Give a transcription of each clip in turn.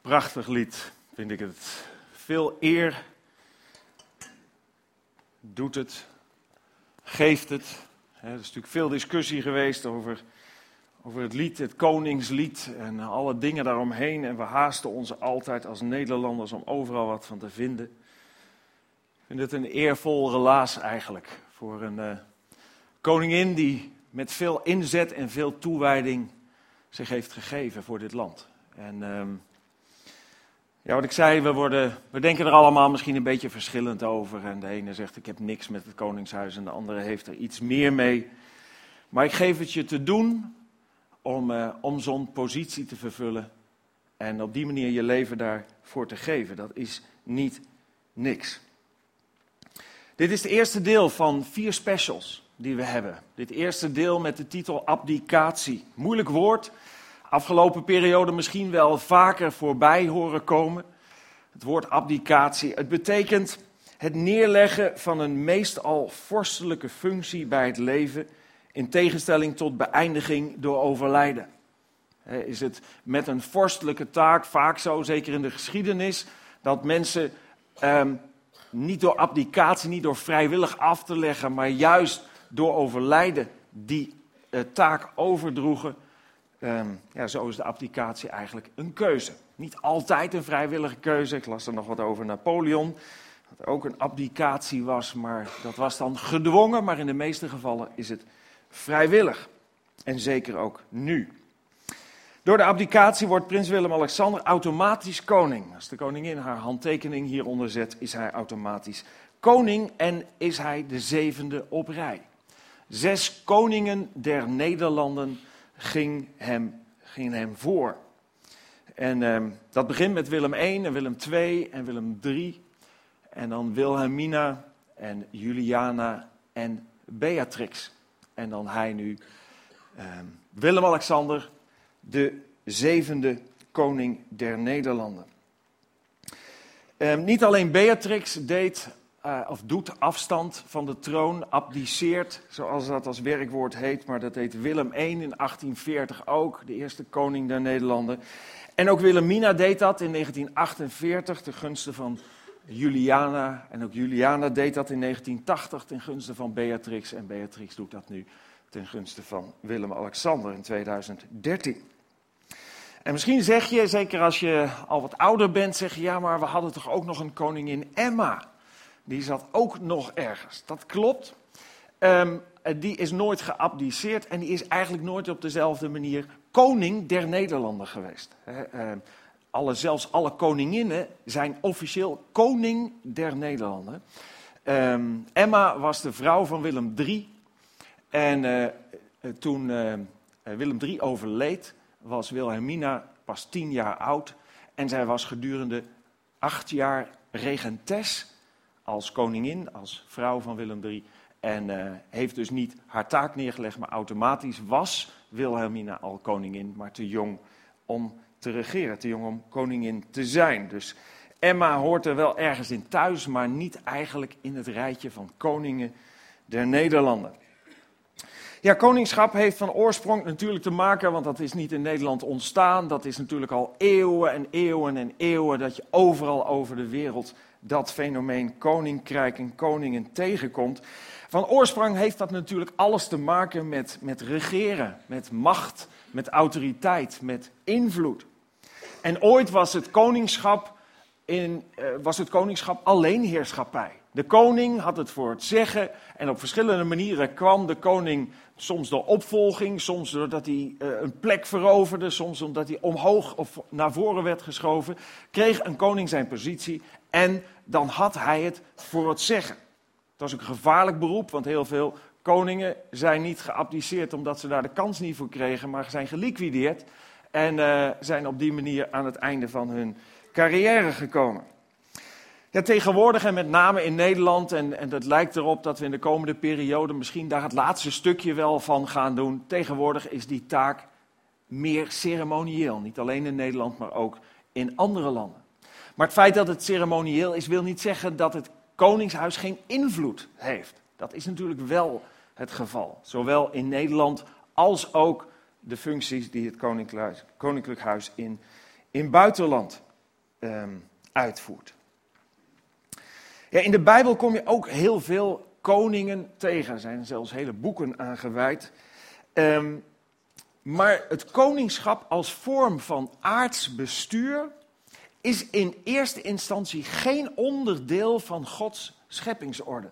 Prachtig lied, vind ik het. Veel eer doet het, geeft het. Er is natuurlijk veel discussie geweest over, over het lied, het koningslied en alle dingen daaromheen. En we haasten ons altijd als Nederlanders om overal wat van te vinden. Ik vind het een eervol relaas eigenlijk voor een uh, koningin die met veel inzet en veel toewijding zich heeft gegeven voor dit land. En uh, ja, wat ik zei, we, worden, we denken er allemaal misschien een beetje verschillend over. En de ene zegt ik heb niks met het Koningshuis en de andere heeft er iets meer mee. Maar ik geef het je te doen om, uh, om zo'n positie te vervullen. En op die manier je leven daarvoor te geven. Dat is niet niks. Dit is het eerste deel van vier specials die we hebben. Dit eerste deel met de titel abdicatie. Moeilijk woord, afgelopen periode misschien wel vaker voorbij horen komen. Het woord abdicatie. Het betekent het neerleggen van een meestal vorstelijke functie bij het leven, in tegenstelling tot beëindiging door overlijden. Is het met een vorstelijke taak vaak zo, zeker in de geschiedenis, dat mensen ehm, niet door abdicatie, niet door vrijwillig af te leggen, maar juist door overlijden die uh, taak overdroegen Um, ja, zo is de abdicatie eigenlijk een keuze. Niet altijd een vrijwillige keuze. Ik las er nog wat over Napoleon. Dat ook een abdicatie was, maar dat was dan gedwongen. Maar in de meeste gevallen is het vrijwillig. En zeker ook nu. Door de abdicatie wordt prins Willem-Alexander automatisch koning. Als de koningin haar handtekening hieronder zet, is hij automatisch koning en is hij de zevende op rij. Zes koningen der Nederlanden ging hem, ging hem voor. En uh, dat begint met Willem I en Willem II en Willem III. En dan Wilhelmina en Juliana en Beatrix. En dan hij nu, uh, Willem-Alexander, de zevende koning der Nederlanden. Uh, niet alleen Beatrix deed uh, of doet afstand van de troon, abdiceert, zoals dat als werkwoord heet, maar dat heet Willem I in 1840 ook, de eerste koning der Nederlanden. En ook Wilhelmina deed dat in 1948 ten gunste van Juliana. En ook Juliana deed dat in 1980 ten gunste van Beatrix. En Beatrix doet dat nu ten gunste van Willem-Alexander in 2013. En misschien zeg je, zeker als je al wat ouder bent, zeg je ja, maar we hadden toch ook nog een koningin Emma die zat ook nog ergens. Dat klopt. Um, die is nooit geabdiceerd en die is eigenlijk nooit op dezelfde manier koning der Nederlanden geweest. He, um, alle, zelfs alle koninginnen zijn officieel koning der Nederlanden. Um, Emma was de vrouw van Willem III. En uh, toen uh, Willem III overleed, was Wilhelmina pas tien jaar oud. En zij was gedurende acht jaar regentes als koningin, als vrouw van Willem III. En uh, heeft dus niet haar taak neergelegd, maar automatisch was Wilhelmina al koningin, maar te jong om te regeren, te jong om koningin te zijn. Dus Emma hoort er wel ergens in thuis, maar niet eigenlijk in het rijtje van koningen der Nederlanden. Ja, koningschap heeft van oorsprong natuurlijk te maken, want dat is niet in Nederland ontstaan. Dat is natuurlijk al eeuwen en eeuwen en eeuwen dat je overal over de wereld dat fenomeen koninkrijk en koningen tegenkomt. Van oorsprong heeft dat natuurlijk alles te maken met, met regeren, met macht, met autoriteit, met invloed. En ooit was het koningschap, in, uh, was het koningschap alleenheerschappij. De koning had het voor het zeggen en op verschillende manieren kwam de koning soms door opvolging, soms doordat hij uh, een plek veroverde, soms omdat hij omhoog of naar voren werd geschoven, kreeg een koning zijn positie en dan had hij het voor het zeggen. Dat was een gevaarlijk beroep, want heel veel koningen zijn niet geabdiceerd omdat ze daar de kans niet voor kregen, maar zijn geliquideerd en uh, zijn op die manier aan het einde van hun carrière gekomen. Ja, tegenwoordig en met name in Nederland, en, en dat lijkt erop dat we in de komende periode misschien daar het laatste stukje wel van gaan doen. Tegenwoordig is die taak meer ceremonieel. Niet alleen in Nederland, maar ook in andere landen. Maar het feit dat het ceremonieel is, wil niet zeggen dat het Koningshuis geen invloed heeft. Dat is natuurlijk wel het geval. Zowel in Nederland als ook de functies die het Koninklijk, Koninklijk Huis in, in buitenland ehm, uitvoert. Ja, in de Bijbel kom je ook heel veel koningen tegen. Er zijn zelfs hele boeken aan gewijd. Ehm, maar het koningschap als vorm van aards bestuur is in eerste instantie geen onderdeel van Gods scheppingsorde.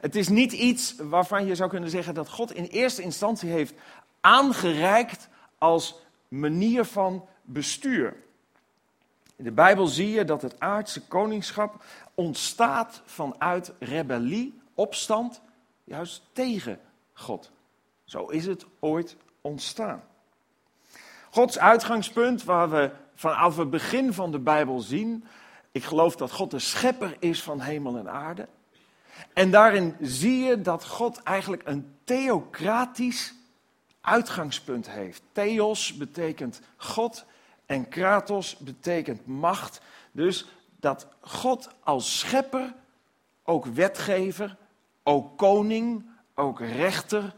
Het is niet iets waarvan je zou kunnen zeggen dat God in eerste instantie heeft aangereikt als manier van bestuur. In de Bijbel zie je dat het aardse koningschap ontstaat vanuit rebellie, opstand, juist tegen God. Zo is het ooit ontstaan. Gods uitgangspunt, waar we vanaf het begin van de Bijbel zien, ik geloof dat God de schepper is van hemel en aarde. En daarin zie je dat God eigenlijk een theocratisch uitgangspunt heeft. Theos betekent God en kratos betekent macht. Dus dat God als schepper, ook wetgever, ook koning, ook rechter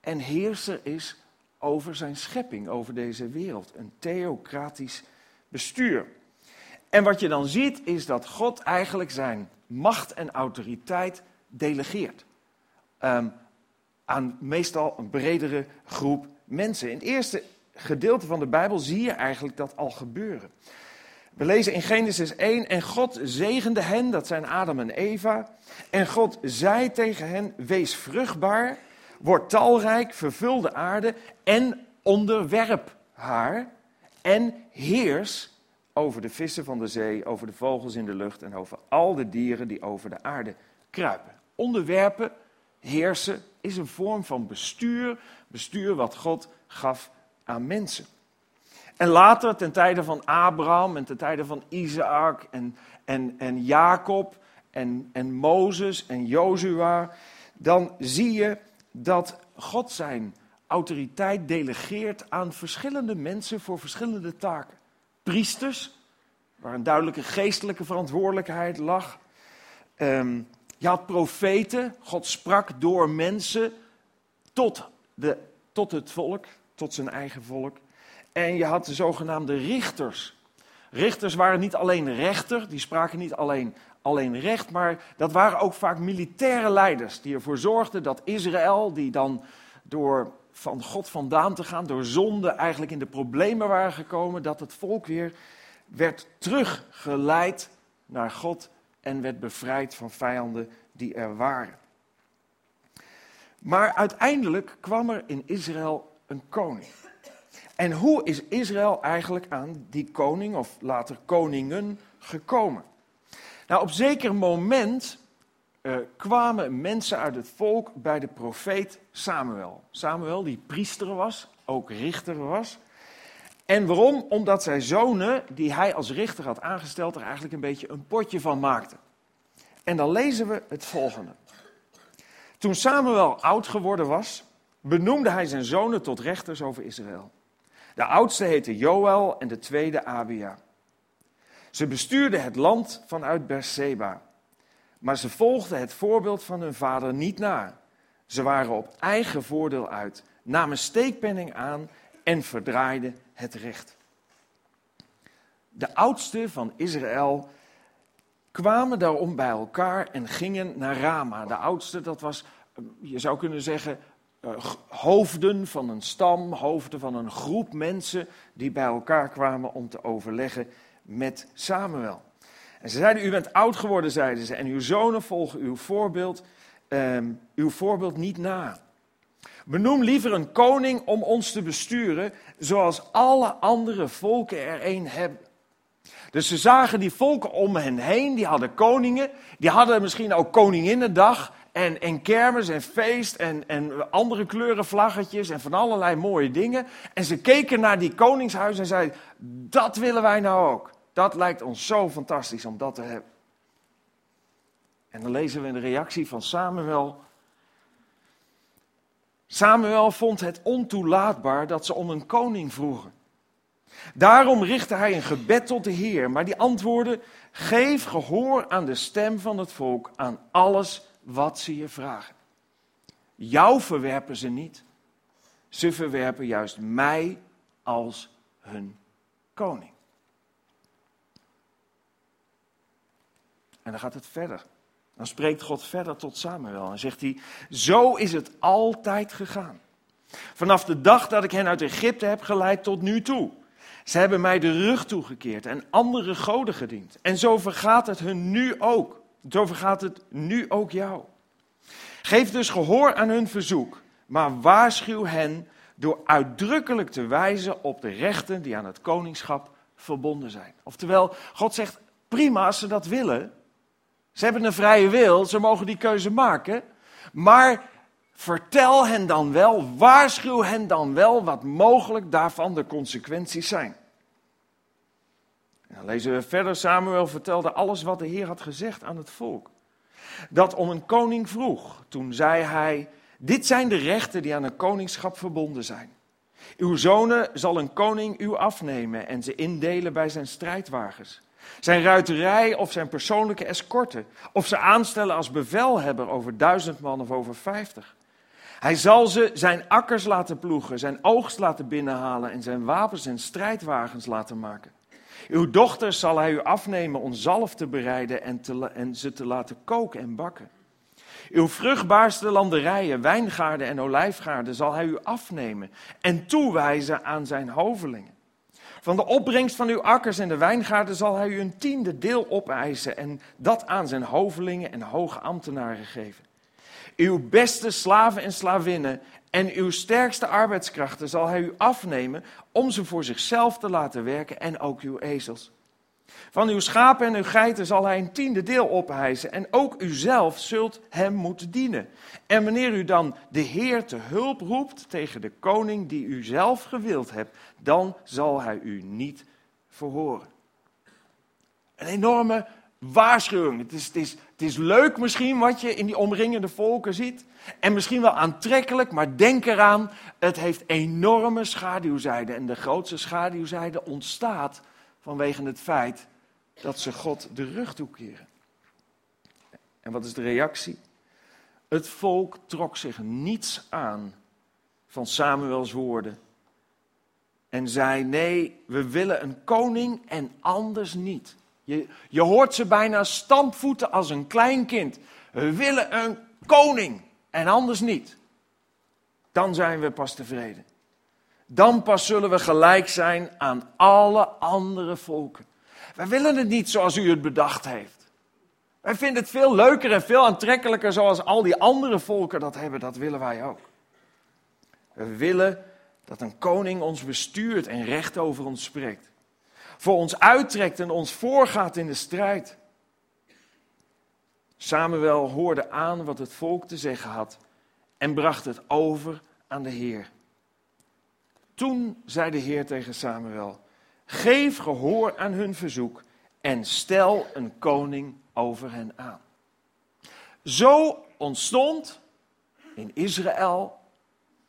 en heerser is over zijn schepping, over deze wereld. Een theocratisch bestuur. En wat je dan ziet is dat God eigenlijk zijn macht en autoriteit delegeert. Ehm, aan meestal een bredere groep mensen. In het eerste gedeelte van de Bijbel zie je eigenlijk dat al gebeuren. We lezen in Genesis 1, en God zegende hen, dat zijn Adam en Eva. En God zei tegen hen, wees vruchtbaar, word talrijk, vervul de aarde en onderwerp haar. En heers over de vissen van de zee, over de vogels in de lucht en over al de dieren die over de aarde kruipen. Onderwerpen, heersen, is een vorm van bestuur, bestuur wat God gaf aan mensen. En later, ten tijde van Abraham en ten tijde van Isaac en, en, en Jacob en, en Mozes en Jozua, dan zie je dat God zijn autoriteit delegeert aan verschillende mensen voor verschillende taken. Priesters, waar een duidelijke geestelijke verantwoordelijkheid lag. Um, je had profeten, God sprak door mensen tot, de, tot het volk, tot zijn eigen volk. En je had de zogenaamde richters. Richters waren niet alleen rechter, die spraken niet alleen, alleen recht, maar dat waren ook vaak militaire leiders die ervoor zorgden dat Israël, die dan door van God vandaan te gaan, door zonde eigenlijk in de problemen waren gekomen, dat het volk weer werd teruggeleid naar God en werd bevrijd van vijanden die er waren. Maar uiteindelijk kwam er in Israël een koning. En hoe is Israël eigenlijk aan die koning, of later koningen, gekomen? Nou, op zeker moment uh, kwamen mensen uit het volk bij de profeet Samuel. Samuel, die priester was, ook richter was. En waarom? Omdat zijn zonen, die hij als richter had aangesteld, er eigenlijk een beetje een potje van maakten. En dan lezen we het volgende. Toen Samuel oud geworden was, benoemde hij zijn zonen tot rechters over Israël. De oudste heette Joël en de tweede Abia. Ze bestuurden het land vanuit Berseba. Maar ze volgden het voorbeeld van hun vader niet na. Ze waren op eigen voordeel uit, namen steekpenning aan en verdraaiden het recht. De oudste van Israël kwamen daarom bij elkaar en gingen naar Rama. De oudste, dat was, je zou kunnen zeggen, uh, hoofden van een stam, hoofden van een groep mensen die bij elkaar kwamen om te overleggen met Samuel. En ze zeiden, u bent oud geworden, zeiden ze, en uw zonen volgen uw voorbeeld, um, uw voorbeeld niet na. Benoem liever een koning om ons te besturen, zoals alle andere volken er een hebben. Dus ze zagen die volken om hen heen, die hadden koningen, die hadden misschien ook koninginnedag en, en kermis en feest en, en andere kleuren vlaggetjes en van allerlei mooie dingen. En ze keken naar die koningshuis en zeiden, dat willen wij nou ook. Dat lijkt ons zo fantastisch om dat te hebben. En dan lezen we de reactie van Samuel. Samuel vond het ontoelaatbaar dat ze om een koning vroegen. Daarom richtte hij een gebed tot de Heer, maar die antwoordde: Geef gehoor aan de stem van het volk, aan alles wat ze je vragen. Jou verwerpen ze niet, ze verwerpen juist mij als hun koning. En dan gaat het verder. Dan spreekt God verder tot Samuel en zegt hij: Zo is het altijd gegaan. Vanaf de dag dat ik hen uit Egypte heb geleid tot nu toe. Ze hebben mij de rug toegekeerd en andere goden gediend. En zo vergaat het hun nu ook. Zo vergaat het nu ook jou. Geef dus gehoor aan hun verzoek, maar waarschuw hen door uitdrukkelijk te wijzen op de rechten die aan het koningschap verbonden zijn. Oftewel, God zegt, prima als ze dat willen. Ze hebben een vrije wil, ze mogen die keuze maken. Maar vertel hen dan wel, waarschuw hen dan wel wat mogelijk daarvan de consequenties zijn. Lezen we verder, Samuel vertelde alles wat de Heer had gezegd aan het volk. Dat om een koning vroeg, toen zei hij, dit zijn de rechten die aan een koningschap verbonden zijn. Uw zonen zal een koning u afnemen en ze indelen bij zijn strijdwagens. Zijn ruiterij of zijn persoonlijke escorte. Of ze aanstellen als bevelhebber over duizend man of over vijftig. Hij zal ze zijn akkers laten ploegen, zijn oogst laten binnenhalen en zijn wapens en strijdwagens laten maken. Uw dochters zal hij u afnemen om zalf te bereiden en, te, en ze te laten koken en bakken. Uw vruchtbaarste landerijen, wijngaarden en olijfgaarden zal hij u afnemen en toewijzen aan zijn hovelingen. Van de opbrengst van uw akkers en de wijngaarden zal hij u een tiende deel opeisen en dat aan zijn hovelingen en hoge ambtenaren geven. Uw beste slaven en slavinnen en uw sterkste arbeidskrachten zal hij u afnemen om ze voor zichzelf te laten werken en ook uw ezels. Van uw schapen en uw geiten zal hij een tiende deel ophijzen en ook u zelf zult hem moeten dienen. En wanneer u dan de Heer te hulp roept tegen de koning die u zelf gewild hebt, dan zal hij u niet verhoren. Een enorme waarschuwing. Het is, het, is, het is leuk misschien wat je in die omringende volken ziet. En misschien wel aantrekkelijk, maar denk eraan, het heeft enorme schaduwzijden. En de grootste schaduwzijde ontstaat vanwege het feit dat ze God de rug toekeren. En wat is de reactie? Het volk trok zich niets aan van Samuels woorden. En zei: Nee, we willen een koning en anders niet. Je, je hoort ze bijna stampvoeten als een klein kind. We willen een koning en anders niet. Dan zijn we pas tevreden. Dan pas zullen we gelijk zijn aan alle andere volken. Wij willen het niet zoals u het bedacht heeft. Wij vinden het veel leuker en veel aantrekkelijker zoals al die andere volken dat hebben. Dat willen wij ook. We willen dat een koning ons bestuurt en recht over ons spreekt. Voor ons uittrekt en ons voorgaat in de strijd. Samuel hoorde aan wat het volk te zeggen had en bracht het over aan de Heer. Toen zei de Heer tegen Samuel: Geef gehoor aan hun verzoek en stel een koning over hen aan. Zo ontstond in Israël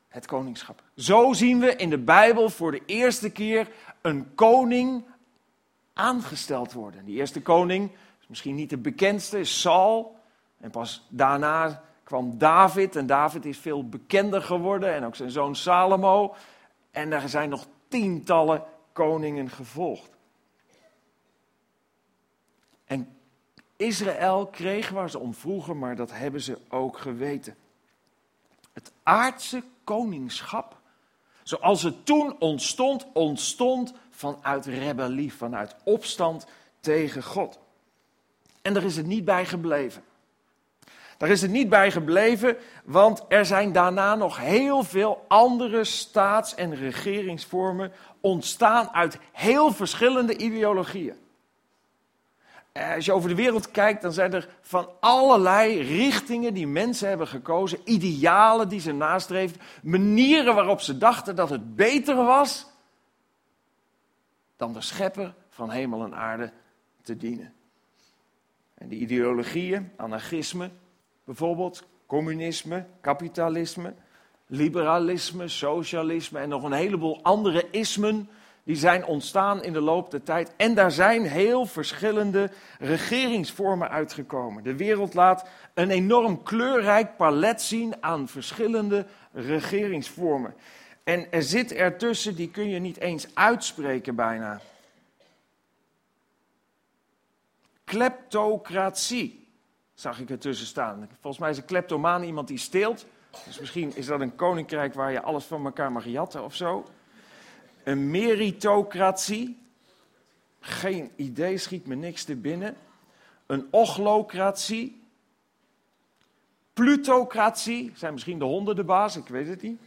het koningschap. Zo zien we in de Bijbel voor de eerste keer een koning aangesteld worden. Die eerste koning is misschien niet de bekendste, is Saul. En pas daarna kwam David. En David is veel bekender geworden. En ook zijn zoon Salomo. En er zijn nog tientallen koningen gevolgd. En Israël kreeg waar ze om vroegen, maar dat hebben ze ook geweten. Het aardse koningschap, zoals het toen ontstond, ontstond vanuit rebellie, vanuit opstand tegen God. En daar is het niet bij gebleven. Daar is het niet bij gebleven, want er zijn daarna nog heel veel andere staats- en regeringsvormen ontstaan uit heel verschillende ideologieën. Eh, als je over de wereld kijkt, dan zijn er van allerlei richtingen die mensen hebben gekozen, idealen die ze nastreefden, manieren waarop ze dachten dat het beter was dan de schepper van hemel en aarde te dienen. En die ideologieën, anarchisme, bijvoorbeeld communisme, kapitalisme, liberalisme, socialisme en nog een heleboel andere ismen, die zijn ontstaan in de loop der tijd. En daar zijn heel verschillende regeringsvormen uitgekomen. De wereld laat een enorm kleurrijk palet zien aan verschillende regeringsvormen. En er zit ertussen, die kun je niet eens uitspreken bijna. kleptocratie. Zag ik ertussen staan. Volgens mij is een kleptomaan iemand die steelt. Dus misschien is dat een koninkrijk waar je alles van elkaar mag jatten of zo. Een meritocratie. Geen idee, schiet me niks te binnen. Een ochlocratie. Plutocratie. Zijn misschien de honden de baas, ik weet het niet.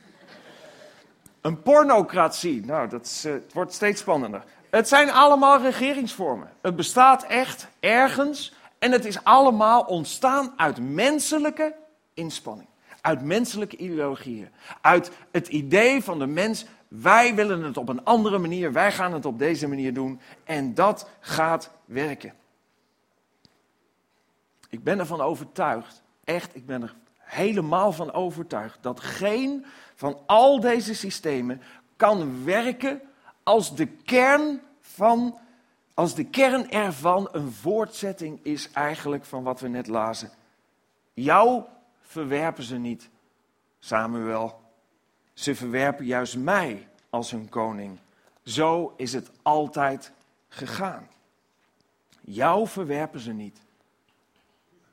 Een pornocratie. Nou, dat is, uh, het wordt steeds spannender. Het zijn allemaal regeringsvormen. Het bestaat echt ergens en het is allemaal ontstaan uit menselijke inspanning. Uit menselijke ideologieën. Uit het idee van de mens, wij willen het op een andere manier, wij gaan het op deze manier doen en dat gaat werken. Ik ben ervan overtuigd, echt, ik ben er helemaal van overtuigd, dat geen van al deze systemen kan werken als de kern van, als de kern ervan een voortzetting is eigenlijk van wat we net lazen. Jou verwerpen ze niet, Samuel. Ze verwerpen juist mij als hun koning. Zo is het altijd gegaan. Jou verwerpen ze niet.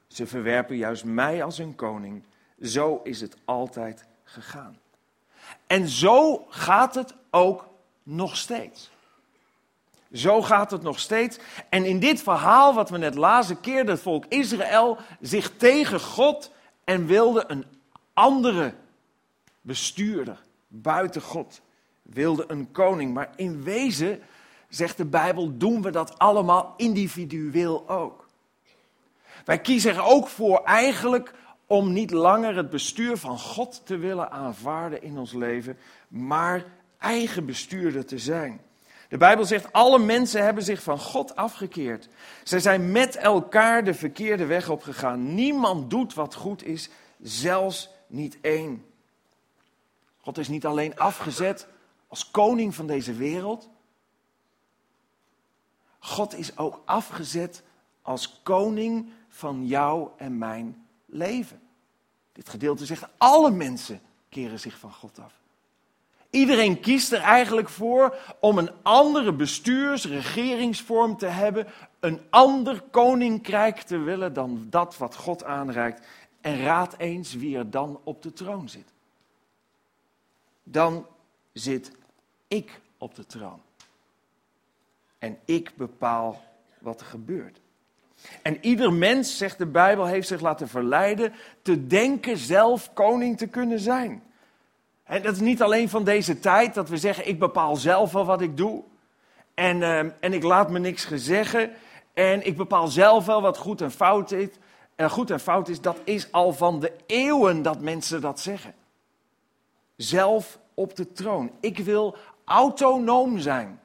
Ze verwerpen juist mij als hun koning. Zo is het altijd gegaan. En zo gaat het ook nog steeds. Zo gaat het nog steeds. En in dit verhaal wat we net lazen, keerde het volk Israël zich tegen God en wilde een andere bestuurder buiten God. Wilde een koning. Maar in wezen, zegt de Bijbel, doen we dat allemaal individueel ook. Wij kiezen er ook voor eigenlijk om niet langer het bestuur van God te willen aanvaarden in ons leven, maar eigen bestuurder te zijn. De Bijbel zegt, alle mensen hebben zich van God afgekeerd. Zij zijn met elkaar de verkeerde weg opgegaan. Niemand doet wat goed is, zelfs niet één. God is niet alleen afgezet als koning van deze wereld. God is ook afgezet als koning van jou en mijn leven. Dit gedeelte zegt, alle mensen keren zich van God af. Iedereen kiest er eigenlijk voor om een andere bestuurs- regeringsvorm te hebben, een ander koninkrijk te willen dan dat wat God aanreikt. En raad eens wie er dan op de troon zit. Dan zit ik op de troon. En ik bepaal wat er gebeurt. En ieder mens, zegt de Bijbel, heeft zich laten verleiden te denken zelf koning te kunnen zijn. En dat is niet alleen van deze tijd, dat we zeggen, ik bepaal zelf wel wat ik doe. En, uh, en ik laat me niks gezeggen. En ik bepaal zelf wel wat goed en fout is. En goed en fout is, dat is al van de eeuwen dat mensen dat zeggen. Zelf op de troon. Ik wil autonoom zijn.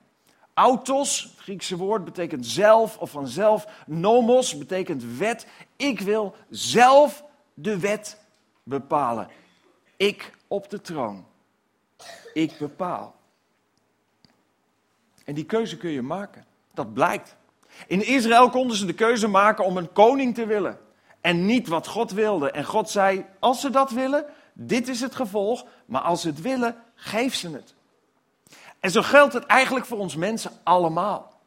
Autos, het Griekse woord, betekent zelf of vanzelf. Nomos betekent wet. Ik wil zelf de wet bepalen. Ik op de troon. Ik bepaal. En die keuze kun je maken. Dat blijkt. In Israël konden ze de keuze maken om een koning te willen. En niet wat God wilde. En God zei: Als ze dat willen, dit is het gevolg. Maar als ze het willen, geef ze het. En zo geldt het eigenlijk voor ons mensen allemaal.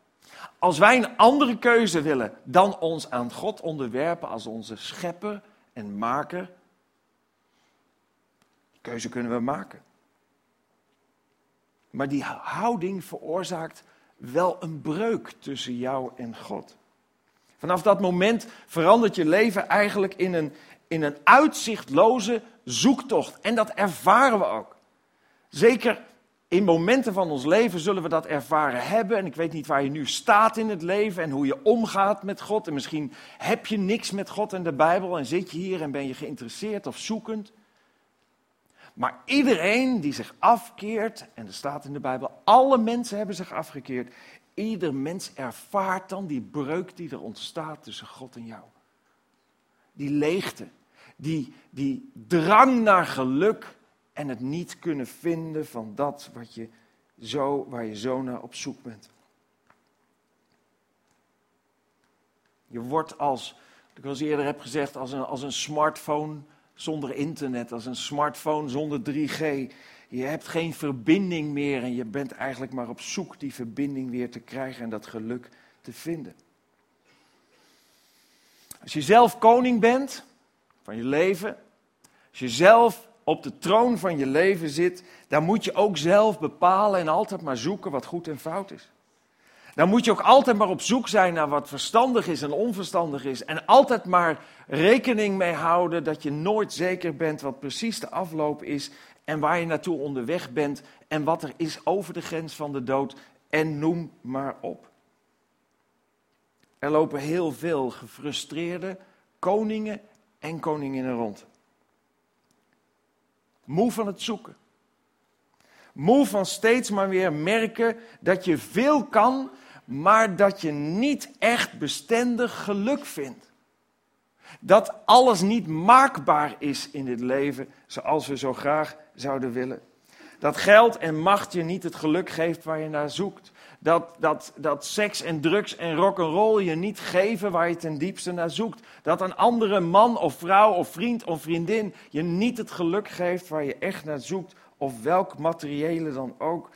Als wij een andere keuze willen dan ons aan God onderwerpen als onze schepper en maker, keuze kunnen we maken. Maar die houding veroorzaakt wel een breuk tussen jou en God. Vanaf dat moment verandert je leven eigenlijk in een, in een uitzichtloze zoektocht. En dat ervaren we ook. Zeker in momenten van ons leven zullen we dat ervaren hebben. En ik weet niet waar je nu staat in het leven en hoe je omgaat met God. En misschien heb je niks met God en de Bijbel en zit je hier en ben je geïnteresseerd of zoekend. Maar iedereen die zich afkeert, en er staat in de Bijbel, alle mensen hebben zich afgekeerd. Ieder mens ervaart dan die breuk die er ontstaat tussen God en jou. Die leegte, die, die drang naar geluk en het niet kunnen vinden van dat wat je zo, waar je zo naar op zoek bent. Je wordt als, ik al eerder heb gezegd, als een, als een smartphone zonder internet, als een smartphone zonder 3G. Je hebt geen verbinding meer en je bent eigenlijk maar op zoek die verbinding weer te krijgen en dat geluk te vinden. Als je zelf koning bent van je leven, als je zelf op de troon van je leven zit, dan moet je ook zelf bepalen en altijd maar zoeken wat goed en fout is. Dan moet je ook altijd maar op zoek zijn naar wat verstandig is en onverstandig is. En altijd maar rekening mee houden dat je nooit zeker bent wat precies de afloop is en waar je naartoe onderweg bent en wat er is over de grens van de dood en noem maar op. Er lopen heel veel gefrustreerde koningen en koninginnen rond. Moe van het zoeken. Moe van steeds maar weer merken dat je veel kan, maar dat je niet echt bestendig geluk vindt. Dat alles niet maakbaar is in dit leven zoals we zo graag zouden willen. Dat geld en macht je niet het geluk geeft waar je naar zoekt. Dat, dat, dat seks en drugs en rock'n'roll je niet geven waar je ten diepste naar zoekt. Dat een andere man of vrouw of vriend of vriendin je niet het geluk geeft waar je echt naar zoekt. Of welk materiële dan ook.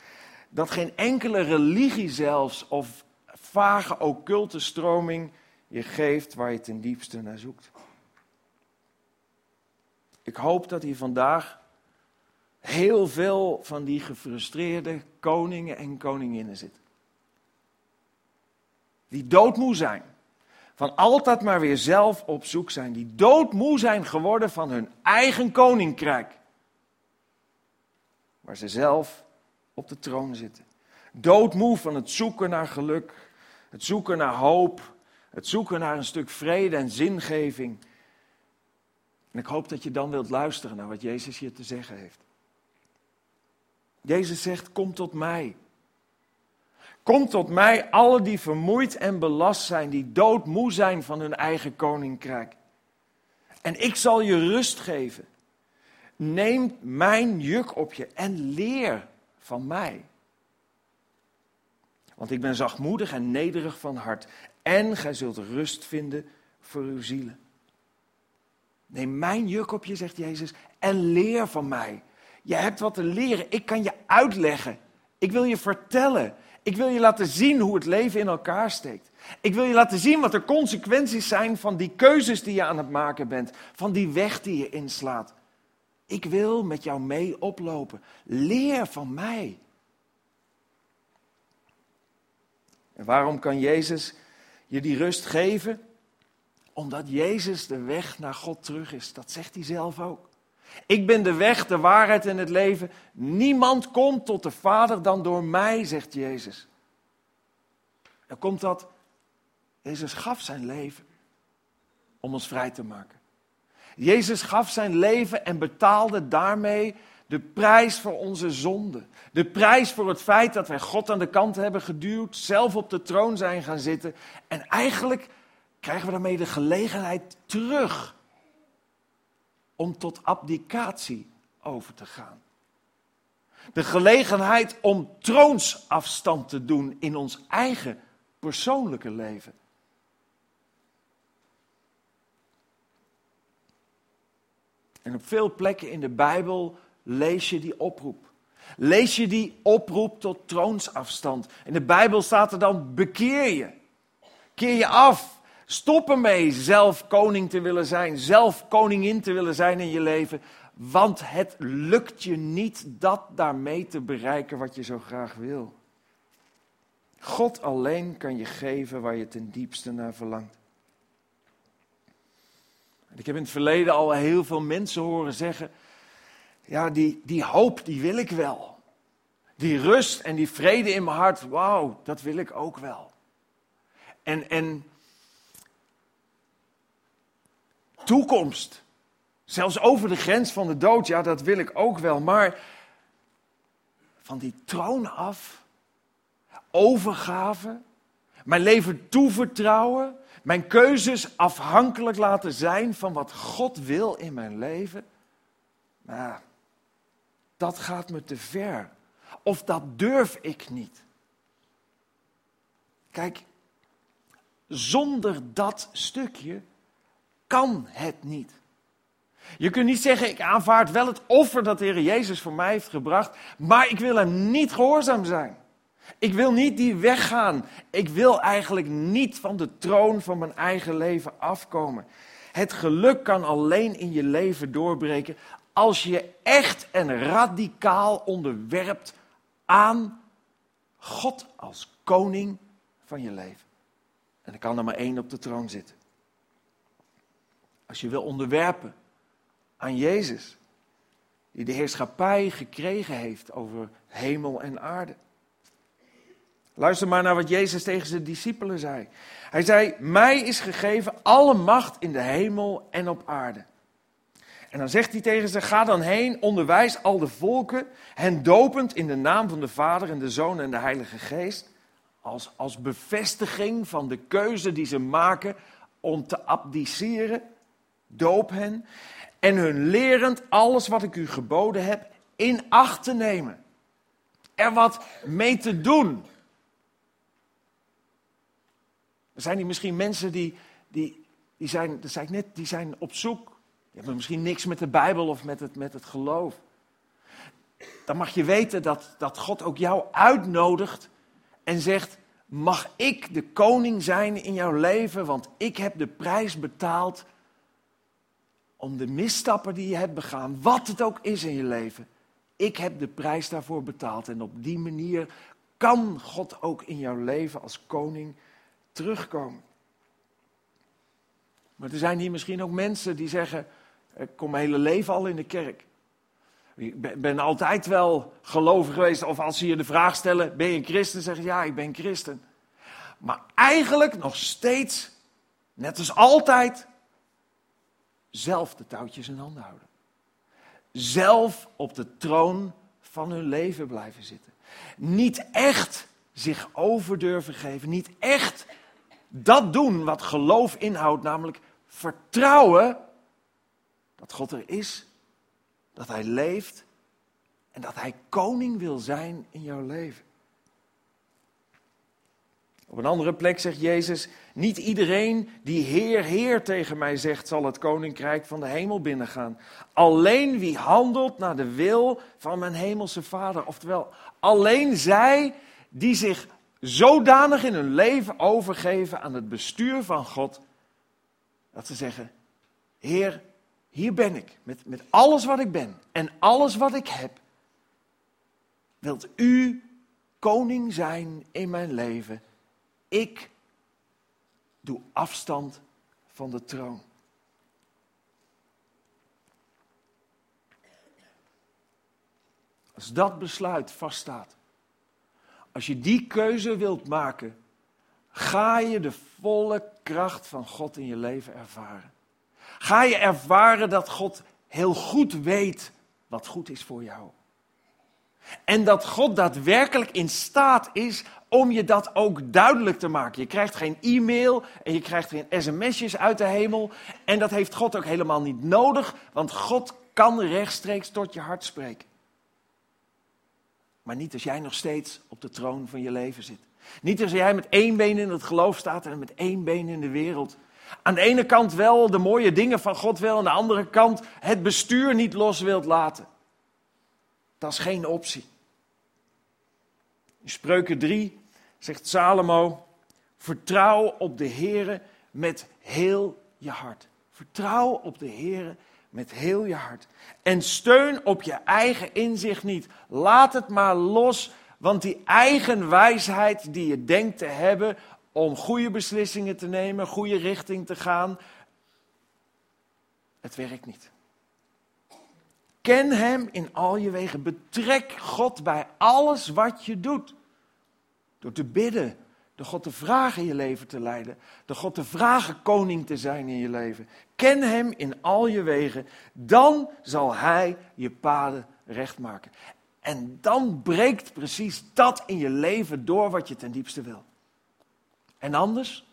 Dat geen enkele religie zelfs of vage occulte stroming je geeft waar je ten diepste naar zoekt. Ik hoop dat hier vandaag heel veel van die gefrustreerde koningen en koninginnen zitten. Die doodmoe zijn. Van altijd maar weer zelf op zoek zijn. Die doodmoe zijn geworden van hun eigen koninkrijk. Waar ze zelf op de troon zitten. Doodmoe van het zoeken naar geluk. Het zoeken naar hoop. Het zoeken naar een stuk vrede en zingeving. En ik hoop dat je dan wilt luisteren naar wat Jezus je te zeggen heeft. Jezus zegt: Kom tot mij. Kom tot mij, alle die vermoeid en belast zijn, die doodmoe zijn van hun eigen koninkrijk. En ik zal je rust geven. Neem mijn juk op je en leer van mij. Want ik ben zachtmoedig en nederig van hart. En gij zult rust vinden voor uw zielen. Neem mijn juk op je, zegt Jezus, en leer van mij. Je hebt wat te leren. Ik kan je uitleggen. Ik wil je vertellen. Ik wil je laten zien hoe het leven in elkaar steekt. Ik wil je laten zien wat de consequenties zijn van die keuzes die je aan het maken bent. Van die weg die je inslaat. Ik wil met jou mee oplopen. Leer van mij. En waarom kan Jezus je die rust geven? Omdat Jezus de weg naar God terug is. Dat zegt hij zelf ook. Ik ben de weg, de waarheid en het leven. Niemand komt tot de Vader dan door mij, zegt Jezus. Dan komt dat, Jezus gaf zijn leven om ons vrij te maken. Jezus gaf zijn leven en betaalde daarmee de prijs voor onze zonde. De prijs voor het feit dat wij God aan de kant hebben geduwd, zelf op de troon zijn gaan zitten. En eigenlijk krijgen we daarmee de gelegenheid terug om tot abdicatie over te gaan. De gelegenheid om troonsafstand te doen in ons eigen persoonlijke leven. En op veel plekken in de Bijbel lees je die oproep. Lees je die oproep tot troonsafstand. In de Bijbel staat er dan: bekeer je. Keer je af. Stop ermee zelf koning te willen zijn, zelf koningin te willen zijn in je leven. Want het lukt je niet dat daarmee te bereiken wat je zo graag wil. God alleen kan je geven waar je ten diepste naar verlangt. Ik heb in het verleden al heel veel mensen horen zeggen: Ja, die, die hoop, die wil ik wel. Die rust en die vrede in mijn hart, wauw, dat wil ik ook wel. En, en toekomst. Zelfs over de grens van de dood, ja, dat wil ik ook wel. Maar van die troon af, overgave, mijn leven toevertrouwen, mijn keuzes afhankelijk laten zijn van wat God wil in mijn leven. Nou, dat gaat me te ver. Of dat durf ik niet. Kijk, zonder dat stukje kan het niet. Je kunt niet zeggen, ik aanvaard wel het offer dat de Heer Jezus voor mij heeft gebracht, maar ik wil hem niet gehoorzaam zijn. Ik wil niet die weggaan. Ik wil eigenlijk niet van de troon van mijn eigen leven afkomen. Het geluk kan alleen in je leven doorbreken als je echt en radicaal onderwerpt aan God als koning van je leven. En er kan er maar één op de troon zitten. Als je wil onderwerpen aan Jezus, die de heerschappij gekregen heeft over hemel en aarde. Luister maar naar wat Jezus tegen zijn discipelen zei. Hij zei: Mij is gegeven alle macht in de hemel en op aarde. En dan zegt hij tegen ze: Ga dan heen, onderwijs al de volken, hen dopend in de naam van de Vader en de Zoon en de Heilige Geest. Als, als bevestiging van de keuze die ze maken om te abdiceren. Doop hen. En hun lerend alles wat ik u geboden heb in acht te nemen. Er wat mee te doen. Er zijn hier misschien mensen die, die, die, zijn, dat zei ik net, die zijn op zoek. Die hebben misschien niks met de Bijbel of met het, met het geloof. Dan mag je weten dat, dat God ook jou uitnodigt en zegt: Mag ik de koning zijn in jouw leven? Want ik heb de prijs betaald om de misstappen die je hebt begaan, wat het ook is in je leven. Ik heb de prijs daarvoor betaald. En op die manier kan God ook in jouw leven als koning terugkomen. Maar er zijn hier misschien ook mensen die zeggen: Ik kom mijn hele leven al in de kerk. Ik ben altijd wel gelovig geweest. Of als ze je de vraag stellen: Ben je een christen? Zeg je ja, ik ben christen. Maar eigenlijk nog steeds, net als altijd, zelf de touwtjes in handen houden. Zelf op de troon van hun leven blijven zitten. Niet echt zich over durven geven. Niet echt dat doen wat geloof inhoudt, namelijk vertrouwen dat God er is, dat Hij leeft en dat Hij koning wil zijn in jouw leven. Op een andere plek zegt Jezus: Niet iedereen die Heer, Heer tegen mij zegt, zal het koninkrijk van de hemel binnengaan. Alleen wie handelt naar de wil van mijn hemelse Vader. Oftewel, alleen zij die zich zodanig in hun leven overgeven aan het bestuur van God, dat ze zeggen: Heer, hier ben ik, met, met alles wat ik ben en alles wat ik heb. Wilt u koning zijn in mijn leven? Ik doe afstand van de troon. Als dat besluit vaststaat, als je die keuze wilt maken, ga je de volle kracht van God in je leven ervaren. Ga je ervaren dat God heel goed weet wat goed is voor jou. En dat God daadwerkelijk in staat is om je dat ook duidelijk te maken. Je krijgt geen e-mail en je krijgt geen sms'jes uit de hemel. En dat heeft God ook helemaal niet nodig, want God kan rechtstreeks tot je hart spreken. Maar niet als jij nog steeds op de troon van je leven zit. Niet als jij met één been in het geloof staat en met één been in de wereld. Aan de ene kant wel de mooie dingen van God wil, aan de andere kant het bestuur niet los wilt laten. Dat is geen optie. In Spreuken 3 zegt Salomo: Vertrouw op de Heere met heel je hart. Vertrouw op de Heere met heel je hart. En steun op je eigen inzicht niet. Laat het maar los, want die eigen wijsheid die je denkt te hebben om goede beslissingen te nemen, goede richting te gaan, het werkt niet. Ken Hem in al je wegen. Betrek God bij alles wat je doet. Door te bidden, door God te vragen in je leven te leiden, door God te vragen koning te zijn in je leven. Ken Hem in al je wegen, dan zal Hij je paden recht maken. En dan breekt precies dat in je leven door wat je ten diepste wil. En anders,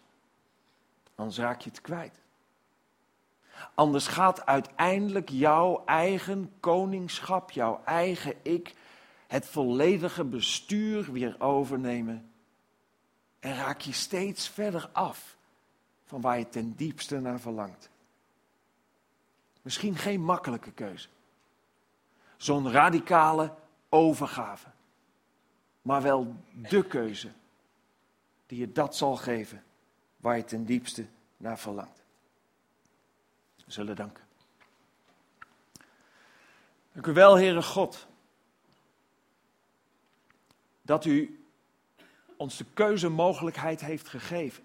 dan raak je het kwijt. Anders gaat uiteindelijk jouw eigen koningschap, jouw eigen ik, het volledige bestuur weer overnemen. En raak je steeds verder af van waar je ten diepste naar verlangt. Misschien geen makkelijke keuze. Zo'n radicale overgave. maar wel de keuze die je dat zal geven waar je ten diepste naar verlangt. We zullen danken. Dank u wel, Heere God, dat u ons de keuzemogelijkheid heeft gegeven.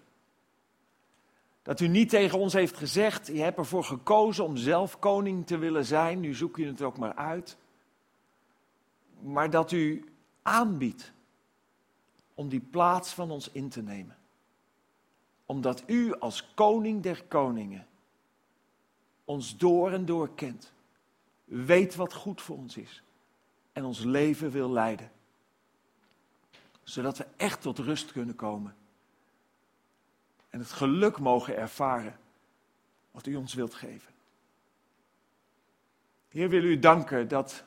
Dat u niet tegen ons heeft gezegd, je hebt ervoor gekozen om zelf koning te willen zijn, nu zoek je het ook maar uit. Maar dat u aanbiedt om die plaats van ons in te nemen. Omdat u als koning der koningen ons door en door kent, weet wat goed voor ons is en ons leven wil leiden. Zodat we echt tot rust kunnen komen en het geluk mogen ervaren wat u ons wilt geven. Heer, wil u danken dat,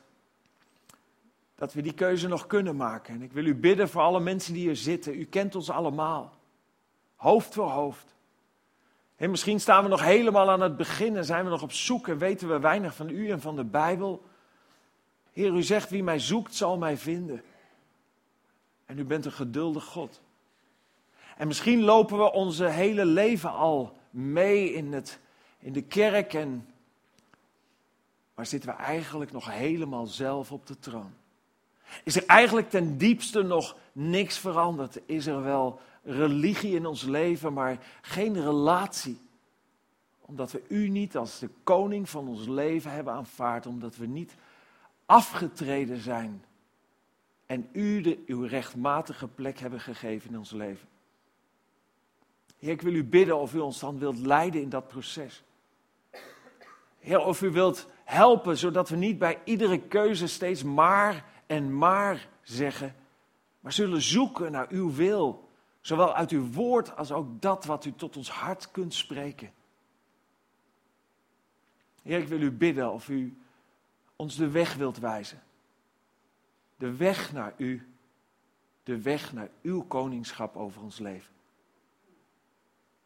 dat we die keuze nog kunnen maken. En ik wil u bidden voor alle mensen die hier zitten. U kent ons allemaal, hoofd voor hoofd. En misschien staan we nog helemaal aan het begin en zijn we nog op zoek en weten we weinig van u en van de Bijbel. Heer, u zegt wie mij zoekt zal mij vinden. En u bent een geduldig God. En misschien lopen we onze hele leven al mee in, het, in de kerk, en, maar zitten we eigenlijk nog helemaal zelf op de troon. Is er eigenlijk ten diepste nog niks veranderd? Is er wel religie in ons leven, maar geen relatie? Omdat we u niet als de koning van ons leven hebben aanvaard, omdat we niet afgetreden zijn en u de, uw rechtmatige plek hebben gegeven in ons leven. Heer, ik wil u bidden of u ons dan wilt leiden in dat proces. Heer, of u wilt helpen, zodat we niet bij iedere keuze steeds maar en maar zeggen, maar zullen zoeken naar uw wil, zowel uit uw woord als ook dat wat u tot ons hart kunt spreken. Heer, ik wil u bidden of u ons de weg wilt wijzen. De weg naar u, de weg naar uw koningschap over ons leven.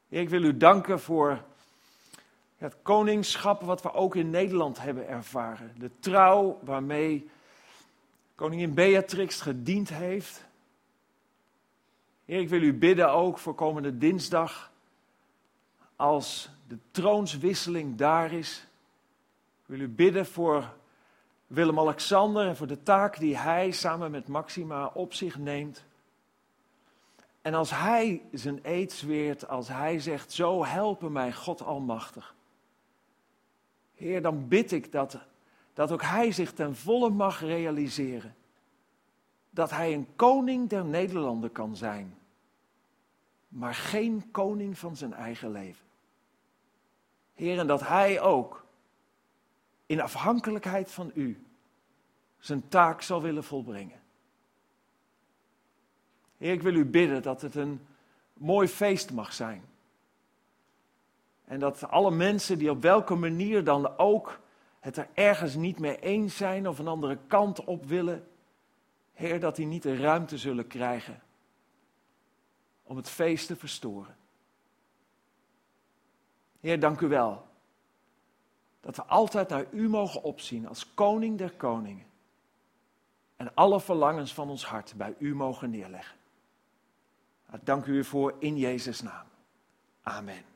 Ik wil u danken voor het koningschap wat we ook in Nederland hebben ervaren. De trouw waarmee koningin Beatrix gediend heeft. Heer, ik wil u bidden ook voor komende dinsdag, als de troonswisseling daar is. Ik wil u bidden voor Willem-Alexander en voor de taak die hij samen met Maxima op zich neemt. En als hij zijn eed zweert, als hij zegt, zo helpen mij God Almachtig. Heer, dan bid ik dat, dat ook hij zich ten volle mag realiseren. Dat hij een koning der Nederlanden kan zijn, maar geen koning van zijn eigen leven. Heer, en dat hij ook in afhankelijkheid van u zijn taak zal willen volbrengen. Heer, ik wil u bidden dat het een mooi feest mag zijn. En dat alle mensen die op welke manier dan ook het er ergens niet mee eens zijn of een andere kant op willen, Heer, dat die niet de ruimte zullen krijgen om het feest te verstoren. Heer, dank u wel dat we altijd naar u mogen opzien als koning der koningen en alle verlangens van ons hart bij u mogen neerleggen. Dank u voor in Jezus' naam. Amen.